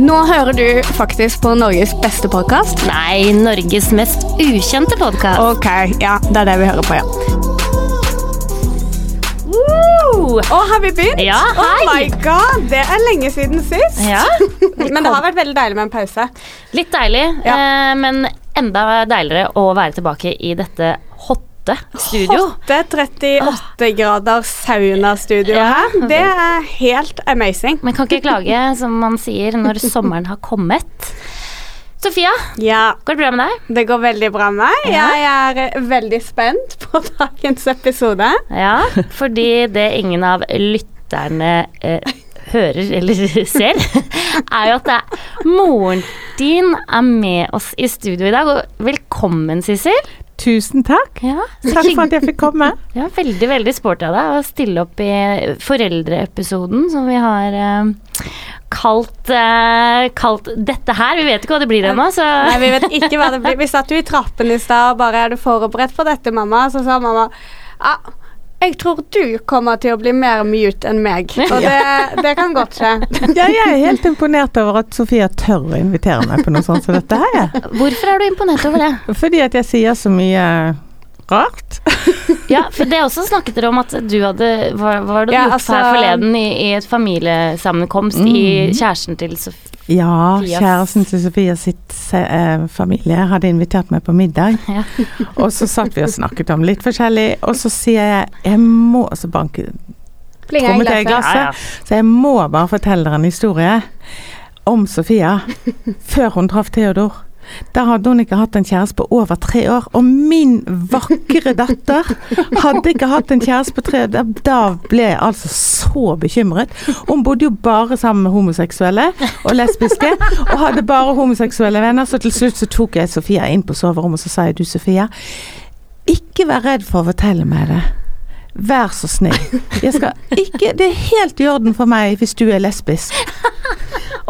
Nå hører du faktisk på Norges beste podkast. Nei, Norges mest ukjente podkast. Ok, ja, det er det vi hører på, ja. Woo! Å, har vi begynt? Ja, Oh hei. my god, det er lenge siden sist. Ja, Men det har vært veldig deilig med en pause. litt deilig, Ja. eh, men enda deiligere å være tilbake i dette studio. Hotte 38 grader saunastudio Ja. her. Det er helt amazing. Men kan ikke klage, som man sier, når sommeren har kommet. Sofia, Ja, går det bra med deg? det går veldig bra med meg. Ja. Jeg er eh, veldig spent på dagens episode. Ja, fordi det ingen av lytterne eh, hører eller ser, er jo at er moren din er med oss i studio i dag. Og velkommen, Sissel. Tusen takk. Ja, Takk for at jeg fikk komme. Ja, veldig, veldig sporty av deg å stille opp i foreldreepisoden som vi har eh, kalt, eh, kalt dette her. Vi vet ikke hva det blir ennå, så Nei, Vi vet ikke hva det blir. Vi satt jo i trappen i stad og bare 'Er du forberedt på dette, mamma?' Så sa mamma ja, jeg tror du kommer til å bli mer mute enn meg. Og det, det kan godt skje. Ja, jeg er helt imponert over at Sofia tør å invitere meg på noe sånt som dette her. Hvorfor er du imponert over det? Fordi at jeg sier så mye rart. Ja, for det også snakket dere om at du hadde Hva var det du Ja, gjort altså- her forleden i, i et familiesammenkomst i Mm. kjæresten til Sofie? Ja, kjæresten til Sofia sitt eh, familie hadde invitert meg på middag. Ja. Og så satt vi og snakket om litt forskjellig, og så sier jeg jeg må Så banker trommet jeg i glasset. Så jeg må bare fortelle dere en historie om Sofia før hun traff Theodor. Da hadde hun ikke hatt en kjæreste på over tre år, og min vakre datter hadde ikke hatt en kjæreste på tre år. Da, ble jeg altså så bekymret. Hun bodde jo bare sammen med homoseksuelle og lesbiske, og hadde bare homoseksuelle venner, så til slutt så tok jeg Sofia inn på soverommet, og så sa jeg du Sofia, ikke vær redd for å fortelle meg det. Vær så snill. Ikke Det er helt i orden for meg hvis du er lesbisk.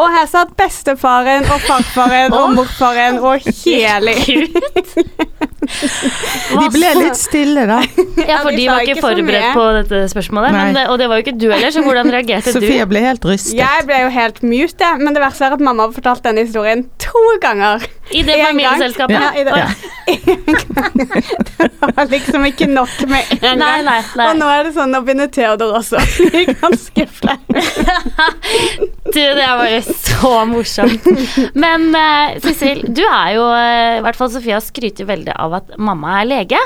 Og her satt bestefaren og farfaren og morfaren og hele De ble litt stille, da. Ja, for de var ikke forberedt på dette spørsmålet, men det, og det var jo ikke du heller, så hvordan reagerte Sofie du? ble helt rystet. Jeg ble jo helt mute, men det verste er at mamma har fortalt denne historien to ganger. I det familieselskapet? Ja, i det. Ja. Det var liksom ikke nok med en gang. Nei, nei, nei. Og nå er det sånn, nå begynner Theodor også å bli ganske flau. Du, det er bare så morsomt. Men uh, Sissel, du er jo eh, I hvert fall Sofia skryter veldig av at mamma er lege.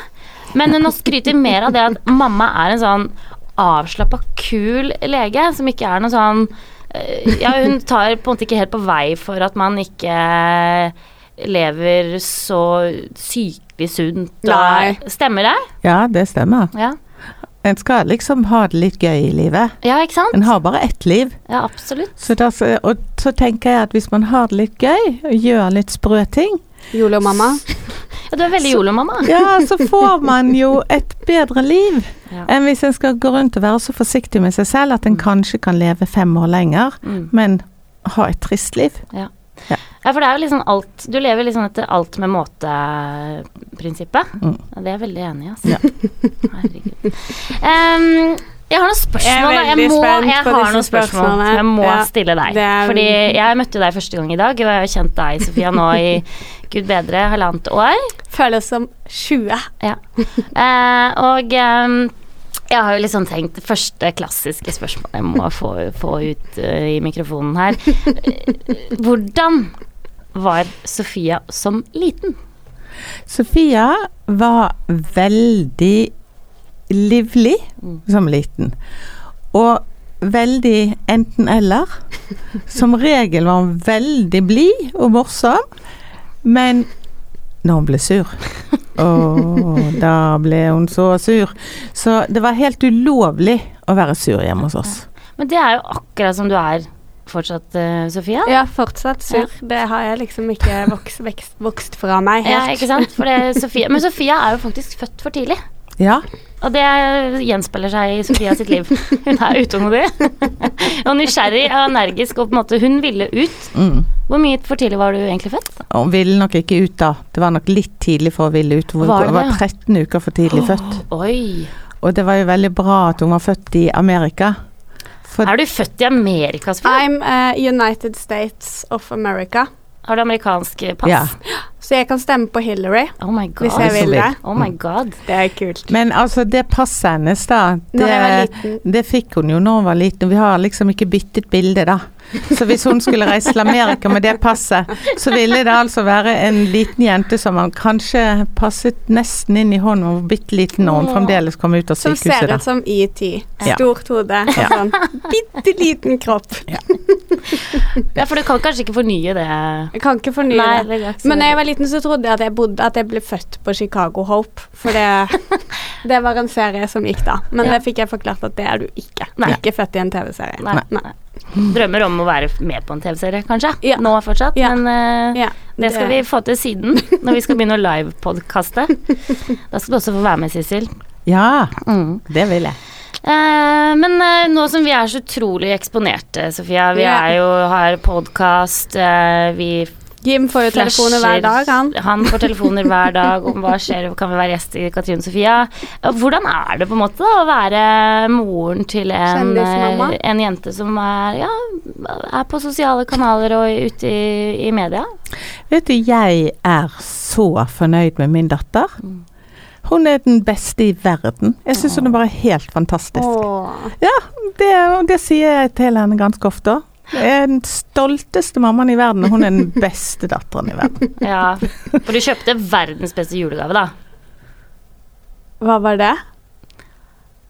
Men hun skryter mer av det at mamma er en sånn avslappa, kul lege som ikke er noe sånn eh, Ja, hun tar på en måte ikke helt på vei for at man ikke lever så sykelig sunt. og- Nei. Stemmer det? Ja, det stemmer. Ja. En skal liksom ha det litt gøy i livet. ja, ikke sant? En har bare ett liv. Ja, absolutt. Så da, og så tenker jeg at hvis man har det litt gøy, og gjør litt sprø ting, Jolo-mamma. Ja, du er veldig jolo-mamma. ja, så får man jo et bedre liv. Ja. Enn hvis en skal gå rundt og være så forsiktig med seg selv at en kanskje kan leve fem år lenger, Mm. men ha et trist liv. Ja. Ja, for det er jo liksom alt Du lever liksom etter alt med måte-prinsippet. Mm. Ja, det er jeg veldig enig i, altså. Ja. Herregud. Um, jeg har noen spørsmål. Jeg. Jeg, må, jeg har noen spørsmål jeg må Ja, stille deg. er- Fordi jeg møtte deg første gang i dag, og jeg har kjent deg, Sofia, nå i gud bedre halvannet år. Føles som 20. Ja. Uh, og um, jeg har jo liksom tenkt det første klassiske spørsmålet jeg må få, få ut uh, i mikrofonen her. Eh, Hvordan var Sofia som liten? Sofia var veldig livlig Mm. som liten. Og veldig enten-eller. Som regel var hun veldig blid og morsom, men når hun ble sur Å, da ble hun så sur. Så det var helt ulovlig å være sur hjemme hos oss. Men det er jo akkurat som du er fortsatt, uh, Sofia. Ja, fortsatt sur. Det har jeg liksom ikke vokst, vekst, vokst fra meg Ja, ikke sant? For det, Sofia, men Sofia er jo faktisk født for tidlig. Ja. Og det gjenspeiler seg i Sofia sitt liv. Hun er utålmodig og nysgjerrig og energisk, og på en måte hun ville ut. Mm. Hvor mye for tidlig var du egentlig født? Hun ville nok ikke ut da. Det var nok litt tidlig for å ville ut. Hun Var det var 13 uker for tidlig født. Oi. Og det var jo veldig bra at hun var født i Amerika. For Er du født i Amerika, Sofie? I'm uh, United States of America. Har du amerikansk pass? Ja. Så jeg kan stemme på Hillary Oh my hvis jeg vil det. Oh my god. Det er kult. Men altså, det passet hennes, da, det, det fikk hun jo når hun var liten. Vi har liksom ikke byttet bilde, da. Så hvis hun skulle reise til Amerika med det passet, så ville det altså være en liten jente som han kanskje passet nesten inn i hånden. og var bitte liten når hun fremdeles kom ut av sykehuset. Som ser ut som ET. Ja. Stort hode og Ja. sånn bitte liten kropp. Ja, for du kan kanskje ikke fornye det? Jeg kan ikke fornye Nei, det. det Men da jeg var liten, så trodde jeg at jeg, bodde, at jeg ble født på Chicago Hope. For det, det var en serie som gikk da. Men Ja. det fikk jeg forklart at det er du ikke. Nei. Ikke født i en TV-serie. Nei, nei. Drømmer om å være med på en TV-serie, kanskje? Ja. Nå fortsatt, Ja. men uh, Ja, det skal vi få til siden, når vi skal begynne å livepodkaste. Da skal du også få være med, Sissel. Ja, Mm. det vil jeg. Uh, men uh, nå som vi er så utrolig eksponerte, Sofia, vi yeah. er jo, har podkast, vi Jim får jo telefoner hver dag, han. Han får telefoner hver dag om hva skjer, kan vi være gjest i Katrine Sofia. Hvordan er det på en måte da, å være moren til en, eh, en jente som er, ja, er på sosiale kanaler og ute i, i media? Vet du, jeg er så fornøyd med min datter. Hun er den beste i verden. Jeg syns hun er bare helt fantastisk. Åh. Ja, det, det sier jeg til henne ganske ofte. Jeg er den stolteste mammaen i verden, og hun er den beste datteren i verden. Ja, for du kjøpte verdens beste julegave, da. Hva var det?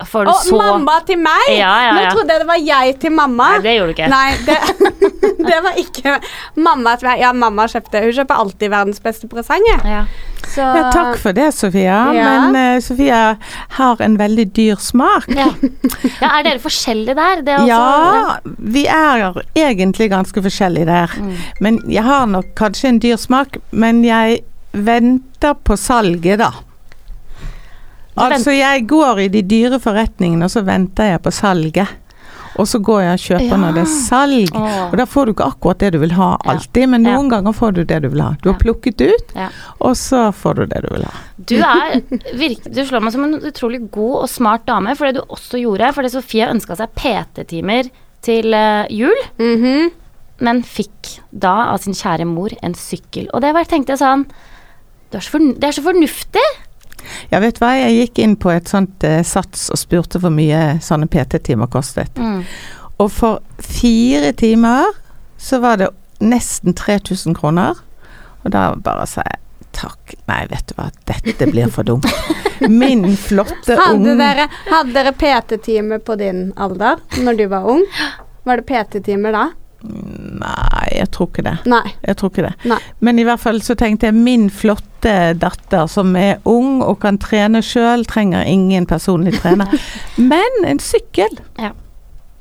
Du Å, så mamma til meg! Ja, ja, Nå trodde jeg det var jeg til mamma. Nei, det gjorde du ikke. Nei, det, det var ikke mamma til meg. Ja, mamma kjøpte Hun kjøper alltid verdens beste presang. Ja. Så Ja, takk for det, Sofia. Ja. Men uh, Sofia har en veldig dyr smak. Ja. ja, er dere forskjellige der? Det er også, Ja, vi er egentlig ganske forskjellige der. Mm. Men jeg har nok kanskje en dyr smak, men jeg venter på salget, da. Altså, jeg går i de dyre forretningene, og så venter jeg på salget. Og så går jeg og kjøper Ja. når det er salg. Åh. Og da får du ikke akkurat det du vil ha Ja. men men Ja. noen ganger får du det du vil ha. Du har plukket ut, og så får du det du vil ha. Du er virk- Du slår meg som en utrolig god og smart dame, for det du også gjorde Fordi Sofie ønska seg PT-timer til jul. jul, -hmm. men fikk da av sin kjære mor en sykkel. Og det var, tenkte jeg sånn Det er så fornuftig! Ja, vet du hva, jeg gikk inn på et sånt eh, sats og spurte hvor mye sånne PT-timer kostet. Mm. Og for fire timer så var det nesten 3000 kroner. Og da bare sa jeg takk, nei vet du hva, dette blir for dumt. Min flotte Hadde unge dere, hadde dere PT-time på din alder når du var ung? Var det PT-timer da? Nei, jeg tror ikke det. Nei. Jeg tror ikke det. Nei. Men i hvert fall så tenkte jeg min flotte datter som er ung og kan trene sjøl, trenger ingen personlig trener. Men en sykkel. Ja.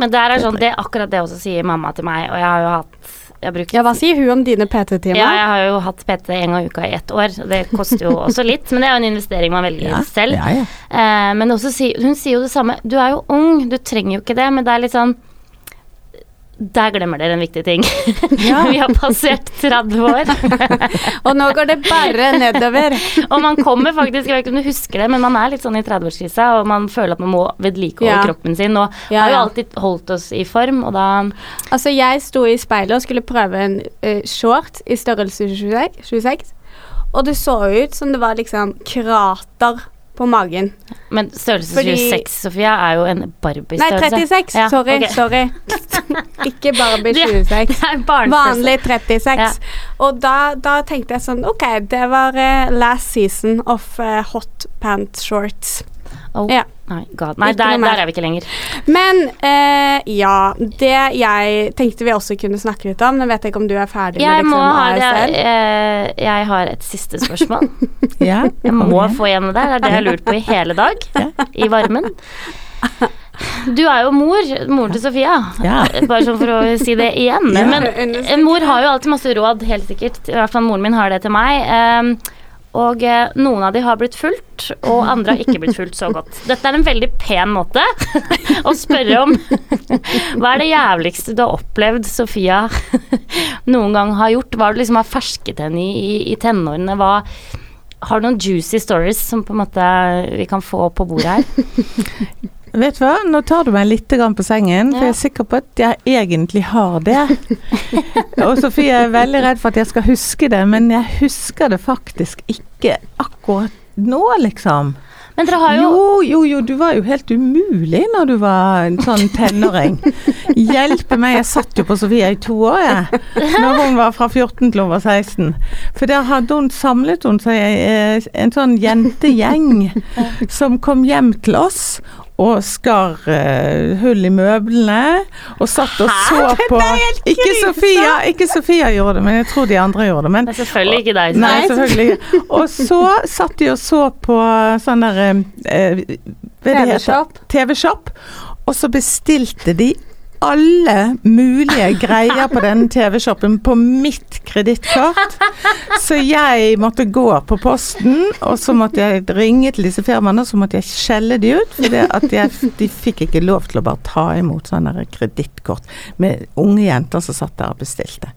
Men det er sånn, det er akkurat det også sier mamma til meg, og jeg har jo hatt jeg har brukt Ja, hva sier hun om dine PT-timer? Ja, jeg har jo hatt PT en gang i uka i ett år. og Det koster jo også litt, men det er jo en investering man velger selv. Ja, ja. Eh, men også si, hun sier jo det samme. Du er jo ung, du trenger jo ikke det, men det er litt sånn Der glemmer dere en viktig ting. Ja. Vi har passert 30 år. Og nå går det bare nedover. og man kommer faktisk, jeg vet ikke om du husker det, men man er litt sånn i 30-årskrisa, og man føler at man må vedlikeholde Ja. kroppen sin, og Ja, har jo alltid holdt oss i form, og da Altså, jeg sto i speilet og skulle prøve en uh, short i størrelse 26, 26, og det så ut som det var liksom krater på magen. Men størrelse Fordi- 26, Sofia, er jo en Barbie-størrelse. Nei, 36. Ja, sorry, Okay. sorry. Ikke Barbie 26. Det er. Vanlig 36. Ja. Og da, da tenkte jeg sånn Ok, det var uh, last season of uh, hot pant shorts. Oh, Ja. Nei, God. Nei der, der er vi ikke lenger. Men eh, ja, det jeg tenkte vi også kunne snakke litt om. men vet ikke om du er ferdig Jeg med liksom ha ASL. eh, Jeg har et siste spørsmål. ja Jeg må få igjen det der. Det er det jeg har lurt på i hele dag. I varmen. Du er jo mor. Moren til Sofia. Ja. Bare sånn for å si det igjen. Ja. Men en mor har jo alltid masse råd, helt sikkert. I hvert fall moren min har det til meg. Um, og eh, noen av de har blitt fulgt, og andre har ikke blitt fulgt så godt. Dette er en veldig pen måte å spørre om hva er det jævligste du har opplevd Sofia noen gang har gjort? Hva har du liksom har fersket henne i, i, i tenårene? Hva, har du noen juicy stories som på en måte vi kan få på bordet her? Vet du hva, nå tar du meg litt på sengen, for Ja. jeg er sikker på at jeg egentlig har det. Og Sofie er veldig redd for at jeg skal huske det, men jeg husker det faktisk ikke akkurat nå, liksom. Men dere har jo Jo, jo, jo, du var jo helt umulig når du var en sånn tenåring. Hjelpe meg, jeg satt jo på Sofie i to år, jeg. Når hun var fra 14 til hun var 16. For der hadde hun samlet hun seg eh, en sånn jentegjeng som kom hjem til oss. Og skar uh, hull i møblene, og satt og så på Ikke Sofia, ikke Sofia gjorde det, men jeg tror de andre gjorde det. Men Det er selvfølgelig ikke deg. Nei, selvfølgelig ikke. Og så satt de og så på sånn der eh, hva det heter? TV-shop. TV-shop. Og så bestilte de alle mulige greier på denne TV-shoppen på mitt kredittkort. Så jeg måtte gå på posten, og så måtte jeg ringe til disse firmaene, og så måtte jeg skjelle de ut. For de fikk ikke lov til å bare ta imot sånne kredittkort med unge jenter som satt der og bestilte.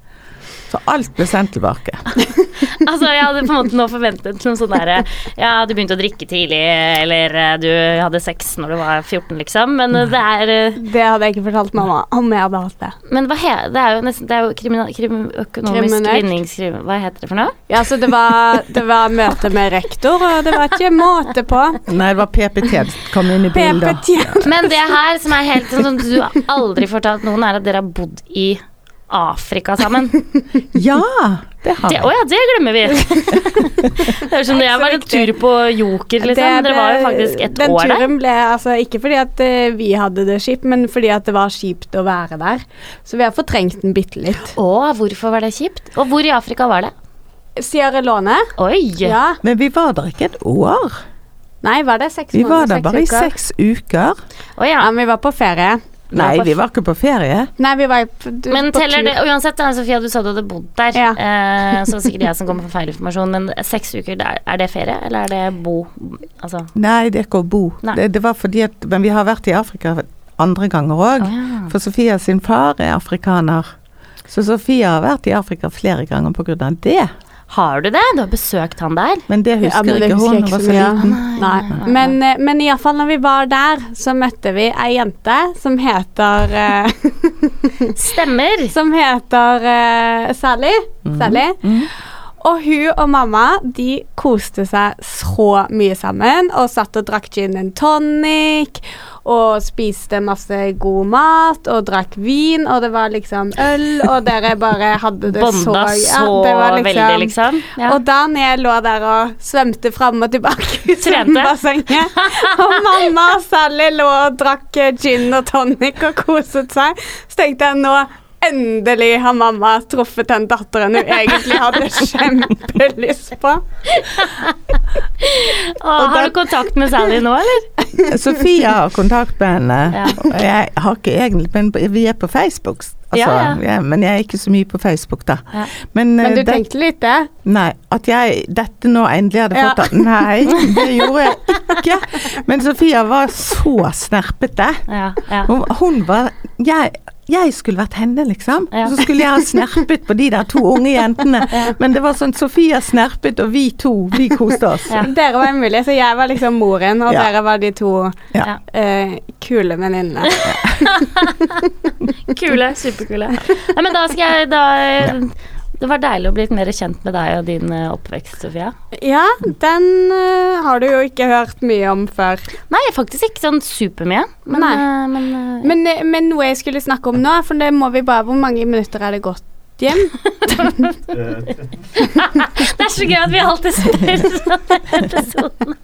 Så alt ble sendt tilbake. Altså, jeg hadde på en måte nå forventet noe sånn derre Ja, du begynte å drikke tidlig, eller eh, du hadde sex når du var 14, liksom. Men det er eh, Det hadde jeg ikke fortalt mamma om jeg hadde hatt det. Men hva he, det er jo nesten Det er jo kriminal, krim, økonomisk vinningskrim... Hva heter det for noe? Ja, så det var, det var møte med rektor, og det var ikke måte på. Nei, det var PPT som kom inn i bildet. Men det her som er helt sånn som du har aldri fortalt noen, er at dere har bodd i Afrika sammen. Ja, det har vi. å ja, det glemmer vi! Det er som da jeg var en tur på Joker, liksom. Det- Dere var jo faktisk et den år der. turen ble altså ikke fordi at uh, vi hadde det kjipt, men fordi at det var kjipt å være der. Så vi har fortrengt den bitte litt. Å, hvorfor var det kjipt? Og hvor i Afrika var det? Sierra Leone? Oi! Ja. Men vi var der ikke et år. Nei, var det seks Vi var der bare i seks uker. Å ja. Ja, men vi var på ferie. Nei, vi var ikke på ferie. Nei, vi var på, du, Men på teller tur. det Uansett, Sofia, du sa du hadde bodd der. Ja. Eh, så det sikkert jeg som kom med feil informasjon, men seks uker, er, er det ferie, eller er det bo? Altså Nei, det er ikke å bo. Det, det var fordi at Men vi har vært i Afrika andre ganger òg. Oh, ja. For Sofia sin far er afrikaner. Så Sofia har vært i Afrika flere ganger på grunn av det. Har du det? Du har besøkt han der? Men det Ja, husker men det ikke husker hun, hun var ikke så så «Nei, liten. Nei. Men, eh, men iallfall når vi var der, så møtte vi ei jente som heter eh, Stemmer. Som heter uh, Sally. Sally. Mm. Og hun og mamma de koste seg så mye sammen og satt og drakk gin and tonic og spiste masse god mat og drakk vin, og det var liksom øl, og dere bare hadde det så Bonda ja, så det var veldig, liksom. Ja. Og Daniel lå der og svømte fram og tilbake i svømmebassenget, og mamma og Sally lå og drakk gin og tonic og koset seg, så tenkte jeg nå Endelig har mamma truffet den datteren hun egentlig hadde kjempelyst på. Å, har du kontakt med Sally nå, eller? Sofia har kontakt med henne. Ja. Og jeg har ikke egentlig Men vi er på Facebook. Altså, Ja, ja. ja, men jeg er ikke så mye på Facebook, da. Ja. Men, Men eh, du det- tenkte litt det? Nei, at jeg dette nå endelig hadde Ja. fått Nei, det gjorde jeg ikke. Men Sofia var så snerpete. Ja, ja. Hun, hun var jeg, jeg skulle vært henne, liksom. Ja. Så skulle jeg ha snerpet på de der to unge jentene. Men det var sånn Sofia snerpet, og vi to, vi koste oss. Ja. Dere var umulige, så jeg var liksom moren, og Ja. dere var de to Ja. Ja. eh, kule venninnene. Kule. Superkule. Nei, men da skal jeg da Det var deilig å bli litt mer kjent med deg og din eh, oppvekst, Sofia. Ja, den uh, har du jo ikke hørt mye om før. Nei, faktisk ikke sånn supermye. Men, Nei. eh, men uh, Men, men noe jeg skulle snakke om nå, for det må vi bare Hvor mange minutter er det gått hjem? Det er så gøy at vi alltid spør sånn episoden.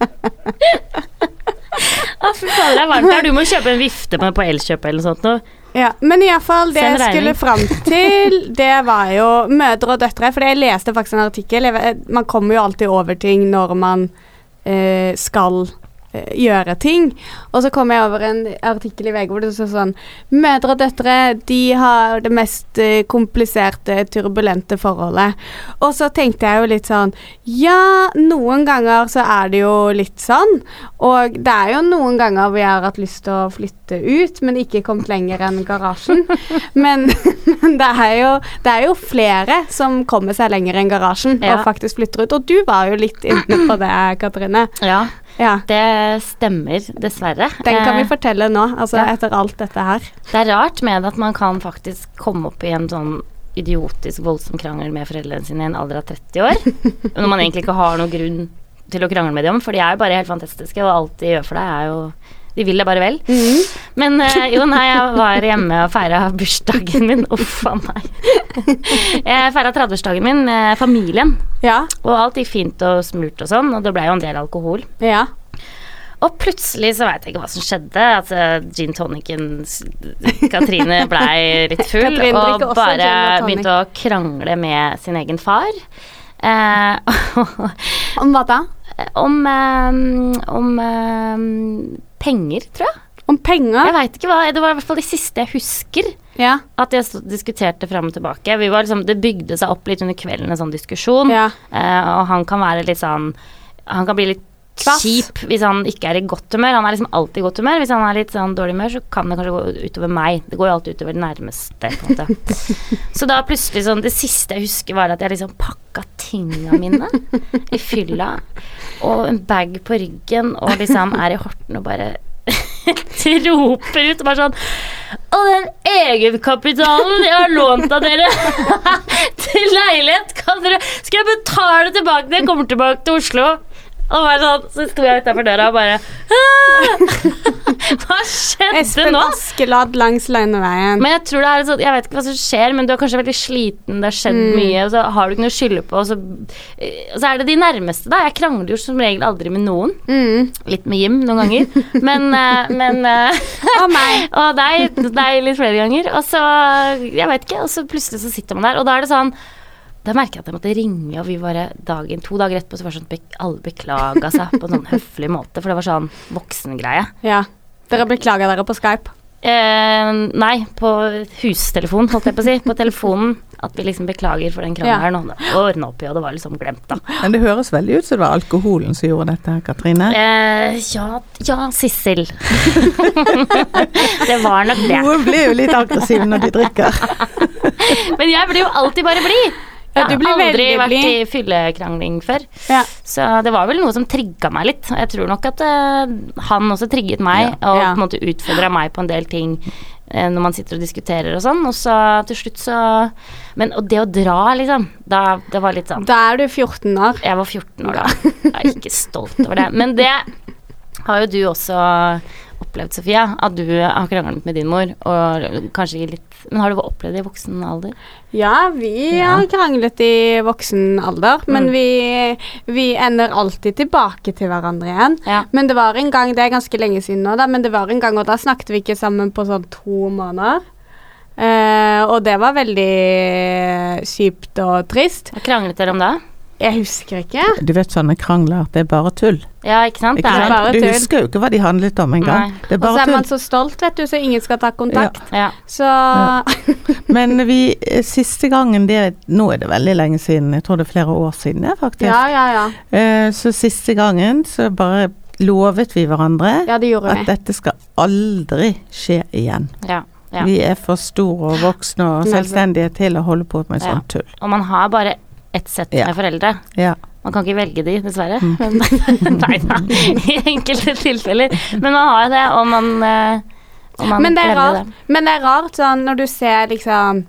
Å, fy fader, det er varmt her. Du må kjøpe en vifte på, på Elkjøp eller noe sånt noe. Ja, men iallfall det jeg skulle fram til, det var jo mødre og døtre. For jeg leste faktisk en artikkel. Man kommer jo alltid over ting når man eh, skal gjøre ting. Og så kom jeg over en artikkel i VG hvor det står sånn Mødre og døtre de har det mest eh, kompliserte, turbulente forholdet. Og så tenkte jeg jo litt sånn Ja, noen ganger så er det jo litt sånn. Og det er jo noen ganger vi har hatt lyst til å flytte ut, men ikke kommet lenger enn garasjen. Men, men det, er jo, det er jo flere som kommer seg lenger enn garasjen Ja. og faktisk flytter ut. Og du var jo litt inne på det, Katrine. Ja. Ja. Det stemmer, dessverre. Den kan vi Eh, fortelle nå, altså ja. etter alt dette her. Det er rart med at man kan faktisk komme opp i en sånn idiotisk voldsom krangel med foreldrene sine i en alder av 30 år. Når man egentlig ikke har noen grunn til å krangle med dem, for de er jo bare helt fantastiske, og alt de gjør for deg, er jo De vil deg bare vel. Men eh, jo, nei, jeg var hjemme og feira bursdagen min. Uff a meg. Jeg feira 30-årsdagen min med familien, Ja. og alt gikk fint og smurt og sånn, og det blei jo en del alkohol. Ja. Og plutselig så veit jeg ikke hva som skjedde. Altså, gin tonicen Katrine blei litt full og bare begynte å krangle med sin egen far. Eh, Om hva da? om eh, om eh, penger, tror jeg. Om penger? Jeg veit ikke hva Det var i hvert fall det siste jeg husker. Ja. At jeg diskuterte fram og tilbake. Vi var liksom, det bygde seg opp litt under kvelden, en sånn diskusjon. ja. Eh, og han kan være litt sånn Han kan bli litt Klass. kjip hvis han ikke er i godt humør. Han er liksom alltid i godt humør. Hvis han er litt sånn dårlig humør, så kan det kanskje gå utover meg. Det går jo alltid utover den nærmeste, så da plutselig sånn Det siste jeg husker, var at jeg liksom pakka tinga mine i fylla, og en bag på ryggen, og liksom er i Horten og bare roper ut bare sånn Og den egenkapitalen jeg har lånt av dere til leilighet, kan dere Skal jeg betale tilbake når jeg kommer tilbake til Oslo? Og bare sånn, så sto jeg utafor døra og bare Hva skjedde Espen nå? Askeladd langs Landeveien. Men jeg tror det er sånn, jeg vet ikke hva som skjer, men du er kanskje veldig sliten, det har skjedd Mm. mye, og så har du ikke noe å skylde på, og så, så er det de nærmeste, da. Jeg krangler jo som regel aldri med noen. Mm. Litt med Jim noen ganger, men, eh, men eh, Og meg. Og deg, deg litt flere ganger. Og så, jeg vet ikke, og så plutselig så sitter man der, og da er det sånn da merker jeg at jeg måtte ringe, og vi bare dagen, to dager etterpå så var det sånn at alle beklaga seg på en sånn høflig måte, for det var sånn voksengreie. Ja. Dere beklaga dere på Skype. Eh, nei, på hustelefon, holdt jeg på å si. På telefonen. At vi liksom beklager for den krangelen. Og nå ordna opp i, og det var liksom glemt, da. Men det høres veldig ut som det var alkoholen som gjorde dette, Katrine. Eh, ja, ja, Sissel. det var nok det. Noen blir jo litt aggressive når de drikker. Men jeg blir jo alltid bare blid. Ja, Jeg har aldri vært i fyllekrangling før. Ja. Så det var vel noe som trigga meg litt. Jeg tror nok at uh, han også trigget meg, og Ja. på en måte utfordra meg på en del ting uh, når man sitter og diskuterer og sånn. Og så til slutt så Men og det å dra, liksom, da Det var litt sånn Da er du 14 år. Jeg var 14 år da. Jeg er ikke stolt over det. Men det har jo du også opplevd, Sofia. At du har kranglet med din mor, og kanskje litt Men har du opplevd det i voksen alder? Ja, vi Ja. har kranglet i voksen alder, men Mm. vi, vi ender alltid tilbake til hverandre igjen. Ja. Men det var en gang, det er ganske lenge siden nå, da, men det var en gang, og da snakket vi ikke sammen på sånn to måneder. Eh, og det var veldig kjipt og trist. Hva kranglet dere om da? Jeg husker ikke. Du vet sånne krangler, det er bare tull. Ja, ikke sant? Ikke Det er- sant? bare Du tull. husker jo ikke hva de handlet om engang. Det er Og så er man så stolt, vet du, så ingen skal ta kontakt. Ja. Så Men vi, eh, siste gangen det, Nå er det veldig lenge siden, jeg tror det er flere år siden, faktisk. ja, ja, ja. Eh, Så siste gangen så bare lovet vi hverandre Ja, det at vi. dette skal aldri skje igjen. ja. ja. Vi er for store og voksne og selvstendige til å holde på med Ja. sånt tull. Og man har bare ett sett Ja. med foreldre. Ja. Man kan ikke velge de, dessverre. Mm. Men, nei da, i enkelte tilfeller. Men man har jo det, og man, eh, og man Men det er rart, rart. Men det er rart sånn når du ser liksom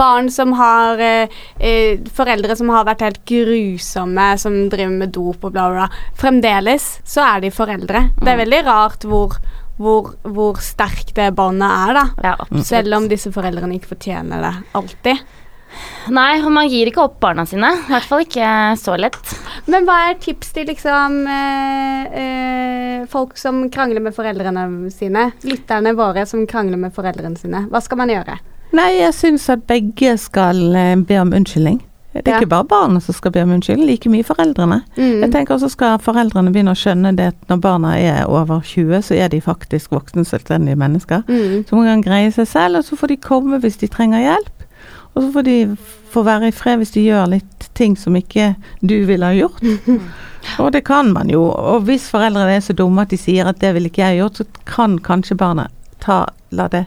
Barn som har eh, eh, Foreldre som har vært helt grusomme, som driver med dop og bla, bla, bla. Fremdeles så er de foreldre. Det er Mm. veldig rart hvor, hvor, hvor sterkt det båndet er, da. Ja. Selv om disse foreldrene ikke fortjener det alltid. Nei, og man gir ikke opp barna sine. I hvert fall ikke så lett. Men hva er tips til liksom øh, øh, folk som krangler med foreldrene sine? Lytterne våre som krangler med foreldrene sine. Hva skal man gjøre? Nei, jeg syns at begge skal eh, be om unnskyldning. Det er Ja. ikke bare barna som skal be om unnskyldning, like mye foreldrene. Mm. Jeg tenker også skal foreldrene begynne å skjønne det at når barna er over 20, så er de faktisk voksne, selvstendige mennesker. Mm. Som kan greie seg selv, og så får de komme hvis de trenger hjelp. Og så får de få være i fred hvis de gjør litt ting som ikke du ville ha gjort. Og det kan man jo. Og hvis foreldrene er så dumme at de sier at det ville ikke jeg gjort, så kan kanskje barna ta, la det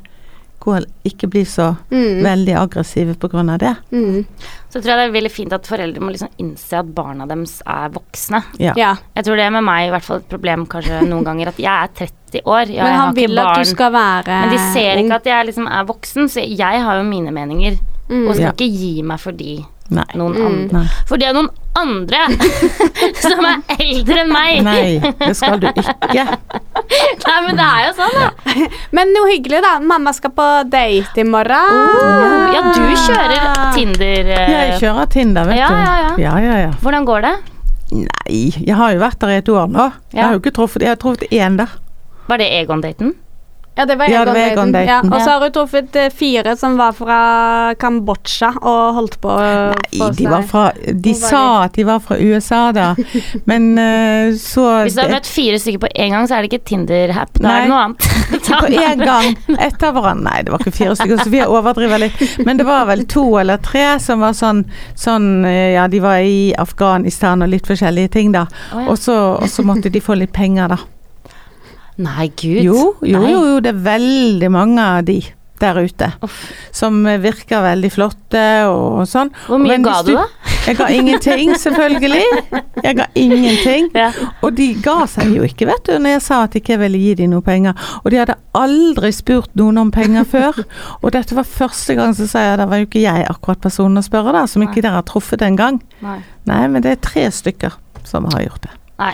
ikke bli så Mm. veldig aggressive av det. Mm. Så tror jeg det er veldig fint at foreldre må liksom innse at barna deres er voksne. Ja. Ja. Jeg tror det er med meg i hvert fall et problem kanskje noen ganger at jeg er 30 år. Ja, Men jeg har han ikke vil at du skal være Men de ser ikke at jeg liksom er voksen, så jeg har jo mine meninger. Mm. Og skal Ja. ikke gi meg fordi Nei. noen Mm. andre Nei. For det er noen andre som er eldre enn meg! Nei, det skal du ikke. Nei, men det er jo sånn, da. Men noe hyggelig, da. Mamma skal på date i morgen. Oh, Ja, du kjører Tinder. eh, Jeg kjører Tinder, vet Ja, du. ja, ja. ja, ja, ja. Hvordan går det? Nei, jeg har jo vært der i et år nå. Jeg har jo ikke truffet Jeg har truffet én der. Var det Egon-daten? Ja, det var Ja, det var Egon-daten. Egon-daten. Ja, og så har hun truffet eh, fire som var fra Kambodsja og holdt på å Nei, de var fra De var sa at de var fra USA da, men uh, så Hvis du har det- møtt fire stykker på én gang, så er det ikke Tinder-happ. Da er det noe annet. På én gang etter hverandre. Nei, det var ikke fire stykker, så vi overdriver litt. Men det var vel to eller tre som var sånn, sånn eh, Ja, de var i Afghanistan og litt forskjellige ting, da. Å, ja. Og så, og så måtte de få litt penger, da. Nei, gud. Jo, jo, Nei. jo, jo, det er veldig mange av de der ute Uff. som eh, virker veldig flotte og sånn. Hvor mye ga du, da? Jeg ga ingenting, selvfølgelig. Jeg ga ingenting. Ja. Og de ga seg jo ikke, vet du, når jeg sa at jeg ikke ville gi dem noe penger. Og de hadde aldri spurt noen om penger før. Og dette var første gang så sa jeg da var jo ikke jeg akkurat personen å spørre, da, som ikke dere har truffet engang. Nei. Nei, men det er tre stykker som har gjort det. Nei.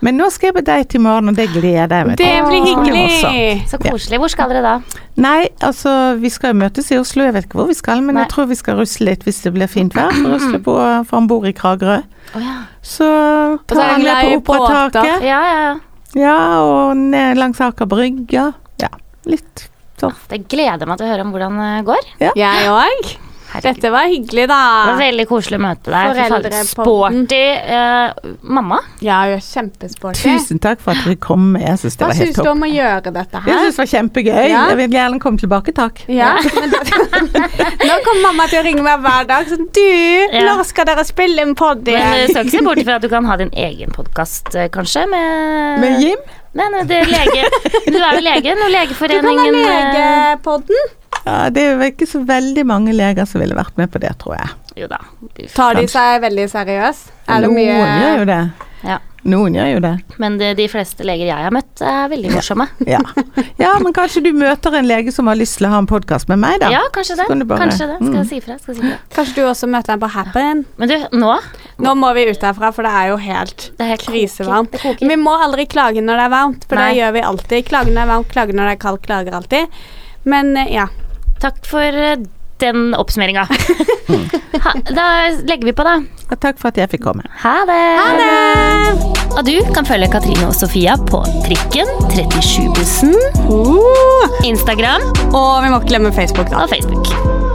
Men nå skal jeg på date i morgen, og det gleder jeg meg Det til. Det blir hyggelig. Så koselig. Hvor skal dere da? Nei, altså vi skal jo møtes i Oslo, jeg vet ikke hvor vi skal, men Nei. jeg tror vi skal rusle litt hvis det blir fint vær. Rusle på, for han bor i Kragerø. Oh, ja. Så Og så ta er han han på operataket. Ja, ja, ja. Ja, og ned langs Aker Brygge. Ja, litt sånn. Det gleder meg til å høre om hvordan det går. Jeg òg. Herregud. Dette var hyggelig, da. Det var veldig koselig å møte deg. Sporty uh, mamma. Ja, hun er kjempesporty. Tusen takk for at dere kom. Jeg syns det Hva var helt syns du om å gjøre dette her? Jeg synes syns det var kjempegøy. Ja. Jeg vil gjerne komme tilbake, takk. Ja, Nå kommer mamma til å ringe meg hver dag sånn Du, Ja. når skal dere spille en pod du skal ikke se bort fra at du kan ha din egen podkast, kanskje, med Med Jim? Nei, nei, det er lege Du er jo lege, Du kan ha eh, legepodden. Ja, det er jo ikke så veldig mange leger som ville vært med på det, tror jeg. Jo da. Tar de seg veldig seriøst? Er det Noen mye gjør jo det. Ja. Noen gjør jo det. Men det, de fleste leger jeg har møtt, er veldig morsomme. Ja. ja, men kanskje du møter en lege som har lyst til å ha en podkast med meg, da. Ja, kanskje det. Kan bare- Kanskje det. Skal Mm. jeg si ifra. Si. Kanskje du også møter en på Happen? Men du, nå Nå må vi ut herfra, for det er jo helt Det er helt krisevarmt. Det koker. Vi må aldri klage når det er varmt, for Nei. det gjør vi alltid. Klage når det er varmt, klage når det er kaldt, klager alltid. Men eh, ja. Takk for eh, den oppsummeringa. Da legger vi på, da. Ja, takk for at jeg fikk komme. Ha det! Ha det! Og du kan følge Katrine og Sofia på Trikken, 37-bussen, Uh, Instagram og vi må ikke glemme Facebook, da. og Facebook.